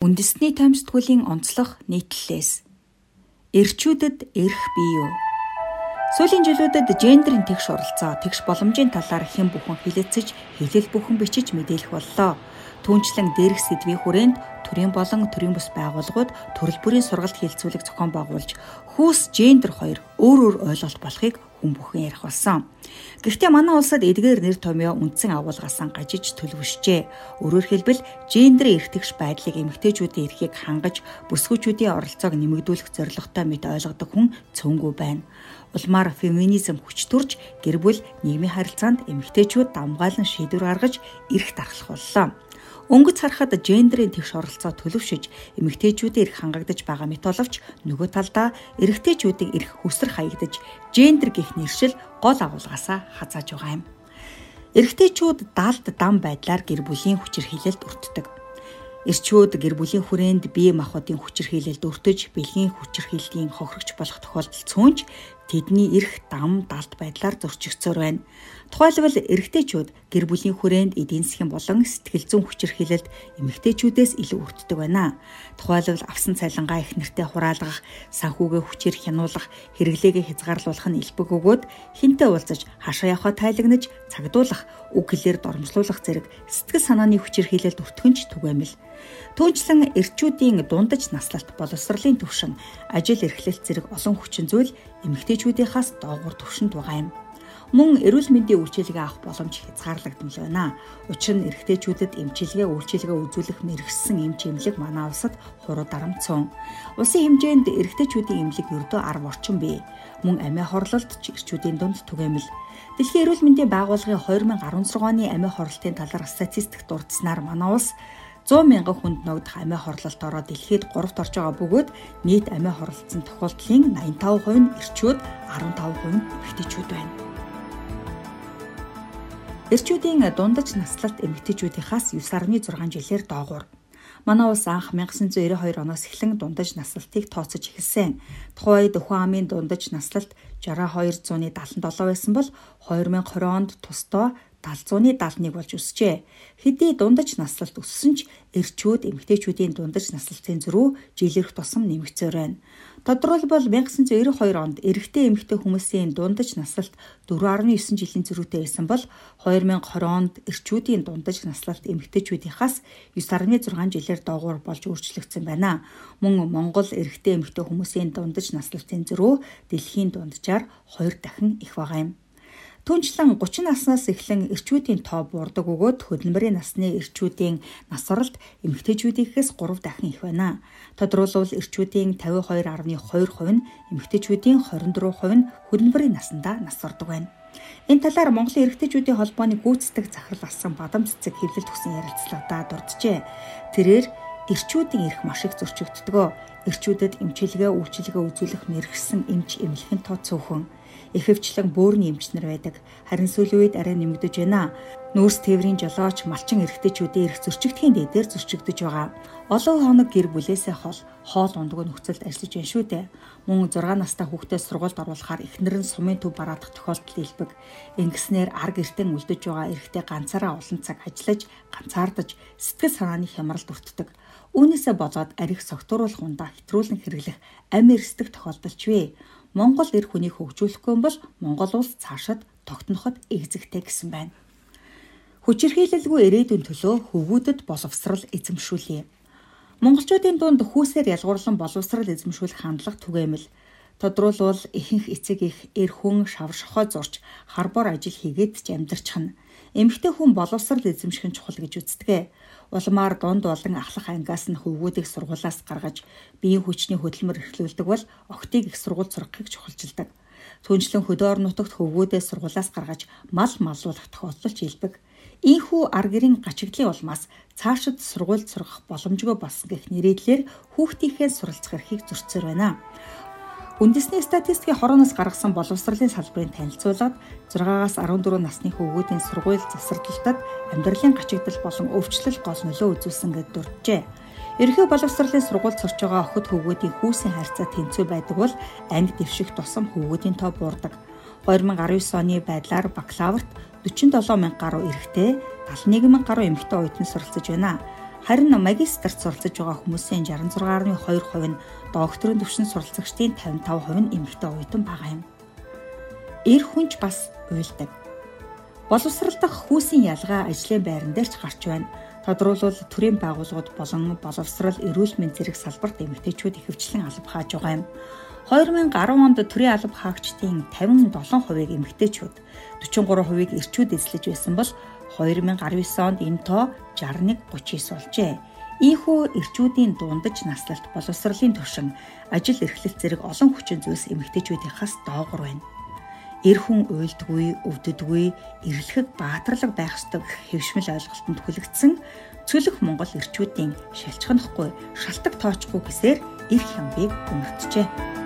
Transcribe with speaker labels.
Speaker 1: Үндэсний таймсдгуулийн онцлог нийтлэлээс эрчүүдэд эрх бий юу? Сүүлийн жилүүдэд гендрийн тэгш оролцоо, тэгш боломжийн талаар хэн бүхэн хилэлцэж, хилэл бүхэн бичиж мэдээлэх боллоо. Түүнчлэн дээрх сэдвийн хүрээнд төрийн болон төрийн бус байгууллагууд төрөл бүрийн сургалт хилцүүлэг зохион байгуулж, хүүс гендер хоёр өөр өөр ойлголт болохыг хүн бүхэн ярих болсон. Гэхдээ манай улсад эдгээр нэр томьёо үндсэн агуулгаас гажиж төлөвшжээ. Өөрөөр хэлбэл гендер эрхтгш байдлыг эмэгтэйчүүдийн эрхийг хангаж бүсгүүчүүдийн оролцоог нэмэгдүүлэх зорилготой мэт ойлгодог хүн цөөнгүй байна. Улмаар феминизм хүч төрж гэр бүл нийгмийн харилцаанд эмэгтэйчүүд дамгаалan шийдвэр гаргаж эрх дарахлах боллоо. Өнгөц харахад гендерийн тэгш оролцоо төлөвшөж эмэгтэйчүүдийн эрх хангагдаж байгаа мэт боловч нөгөө талдаа эрэгтэйчүүдийн эрх хүсэр хаягдаж гендер гих нэршил гол агуулгаасаа хазааж байгаа юм. Эрэгтэйчүүд даалд дам байдлаар гэр бүлийн хүчирхийлэлд өртдөг. Ирчүүд гэр бүлийн хүрээнд бие махбодын хүчирхийлэлд өртөж бэлгийн хүчирхийллийн хохирогч болох тохиолдол цөөнж тэдний эрх дам далд байдлаар зөрчигдсөөр байна. Тухайлбал эрэгтэйчүүд гэр бүлийн хүрээнд эдийн засгийн болон сэтгэл зүйн хүчирхийлэлд эмэгтэйчүүдээс илүү өртдөг байна. Тухайлбал авсан цалингаа их нэртэй хураалгах, санхүүгээ хүчээр хянуулах, хэрэглээгээ хязгаарлуулах нь элбэг өгөөд хинтээ уулзаж хашаа явхаа тайлагнаж, цагдуулах, үг хэлээр дормжлуулах зэрэг сэтгэл санааны хүчирхийлэлд өртгөнч түгээмэл. Түүнчлэн эрчүүдийн дундаж наслалт боловсролын төвшин, ажил эрхлэлт зэрэг олон хүчин зүйл эмэгтэйчүүдийнхаас доогуур төвшөнд байгаа юм мөн эрүүл мэндийн үйлчилгээ авах боломж хязгаарлагдмал байна. Учир нь эрэгтэйчүүдэд эмчилгээ үйлчилгээ үзүүлэх мэрэгсэн эмч эмнэлэг манай улсад хуруу дарамтсан. Улсын хэмжээнд эрэгтэйчүүдийн эмнэлэг ердөө 10 орчим бий. Мөн амиа хорлолт ч эрчүүдийн дунд түгээмэл. Дэлхийн эрүүл мэндийн байгууллагын 2016 оны амиа хорлолтын талаар статистик дурдсанаар манай улс 100 мянган хүнд ногдох амиа хорлолтоороо дэлхийд 3-т орж байгаа бөгөөд нийт амиа хорлолцсон тохиолдлын 85% нь эрчүүд, 15% нь эмэгтэйчүүд байна. Эрчүүдийн дундаж наслалт эмэгтэйчүүдийнхаас 9.6 жилээр доогуур. Манай улс анх 1992 оноос эхлэн дундаж наслалтыг тооцож эхэлсэн. Тухайн үед Өхөн амын дундаж наслалт 6277 байсан бол 2020 онд тусдаа 771 болж өсжээ. Хэдий дундаж наслалт өссөн ч эрчүүд эмэгтэйчүүдийн дундаж наслалтын зөрүү жилэрх тусам нэмэгцээр байна. Тодорхойлбол 1992 онд эрэгтэй эмэгтэй хүмүүсийн дундаж наслалт 4.9 жилийн зөрүүтэй байсан бол 2020 онд эрчүүдийн дундаж наслалт эмэгтэйчүүдийнхаас 9.6 жилээр доогуур болж өөрчлөгдсөн байна. Мөн Монгол эрэгтэй эмэгтэй хүмүүсийн дундаж наслалтын зөрүү дэлхийн дунджаар 2 дахин их байгаа юм. Түүнчлэн 30 наснаас эхлэн эрчүүдийн тоо буурдаг өгөөд хөдөлмөрийн насны эрчүүдийн нас оролт эмэгтэйчүүдийнхээс 3 дахин их байна. Тодруулбал эрчүүдийн 52.2% нь эмэгтэйчүүдийн 23% нь хөдөлмөрийн насндаа нас ордог байна. Энэ талаар Монголын эрэгтэйчүүдийн холбооны гүйцэтгэх захирал асан бадам цэцэг хэвлэл төгсөн ярилцлагадаа дурджээ. Тэрээр эрчүүдийн эрх маш их зөрчигддгөө. Эрчүүдэд эмчилгээ, үйлчилгээ үзүүлэх мэрэгсэн эмч эмнэлхэн тоо цөөхөн ихэвчлэн бөөрийн эмчнэр байдаг. Харин сүүлийн үед арай нэмэгдэж байна. Нүүрс тээврийн жолооч малчин эрэгтэйчүүдийн эрх зөрчигдхийн дээдээр зөрчигдөж байгаа. Олон хоног гэр бүлээсээ хол хоол ундгүй нөхцөлд ажиллаж байна шүү дээ. Мөн 6 настай хүүхдээ сургуульд оруулахаар эхнэр нь сумын төв бараадах тохиолдол илбэг. Ингэснээр ар гертэн үлдэж байгаа эрэгтэй ганцаараа олон цаг ажиллаж, ганцаардаж сэтгэл санааны хямралд өртдөг. Үүнээсээ болоод арих согтууруулах ундаа хэтрүүлэн хэрэглэх амь эрсдэх тохиолдолч вэ. Монгол эр хүнийг хөгжүүлэхгүй бол Монгол улс цаашид тогтноход эгзэгтэй гэсэн байна. Хүчирхийлэлгүй ирээдүйн төлөө хөвгүүдэд боловсрал эзэмшүүлье. Монголчуудын дунд хүүсээр ялгуурлан боловсрал эзэмшүүлэх хандлага түгээмэл тодруулбал ихэнх эцэг их эр хүн шавшхоо зурч харбор ажил хийгээд ч амьдарчих нь эмэгтэй хүн боловсрал эзэмших нь чухал гэж үздэг. Улмаар дунд болон ахлах ангиас нь хөвгүүдийг сургуулаас гаргаж биеийн хүчний хөдөлмөр эрхлүүлдэг бол октыг их сургууль сургахыг чухалчилдаг. Түүнчлэн хөдөө орон нутагт хөвгүүдээ сургуулаас гаргаж мал маллуулах тохиолдол ч илбэг. Ийхүү ар гэрийн гачигдлын улмаас цаашид сургуульд сургах боломжгүй болсон гэх нэрийдлэр хүүхдийнхээ суралцах эрхийг зөрчсөр байна. Үндэсний статистикийн хорооноос гаргасан боловсролын салбарын танилцуулгад 6-аас 14 насны хөвгүүдийн сургууль засварлалтад амьдралын гачигдал болон өвчлөл гол нөлөө үзүүлсэн гэж дурджээ. Ерхий боловсролын сургууль сурч байгаа охид хөвгүүдийн хүүсийн харьцаа тэнцүү байдаг бол анги дэвших тусам хөвгүүдийн тоо буурдаг. 2019 оны байдлаар бакалаврт 47 мянга гаруй эрэгтэй, 71 мянга гаруй эмэгтэй оюутан суралцж байна. Харин магистрт суралцж байгаа хүмүүсийн 66.2% нь докторийн түвшин суралцагчдын 55% нь эмэгтэй оюутан байгаа юм. Эр хүнч бас уйлдаг. Боловсралдах хүүсийн ялгаа ажлын байран дээр ч гарч байна. Тодруулбал төрийн байгууллагууд болон боловсрал эрүүл мэндийн зэрэг салбарт эмэгтэйчүүд ихэвчлэн алба хааж байгаа юм. 2010 онд төрийн алба хаагчдын 57%-ийг эмэгтэйчүүд, 43%ийг эрчүүд эзлэж байсан бол 2019 онд энэ тоо 61-39 болжээ. Ийхүү эрчүүдийн дундаж наслалт боловсролын түвшин, ажил эрхлэлт зэрэг олон хүчин зүйлс эмэгтэйчүүдийнхээс доогуур байна эр хүн уйлдгүй, өвддгүй, эрлэхэг баатарлаг байх ёстой хэвшмэл ойлголтод хүлэгдсэн цөлөх Монгол эрчүүдийн шалчханахгүй, шалтак тоочгүй гэсээр эрх хямбыг өмөртжээ.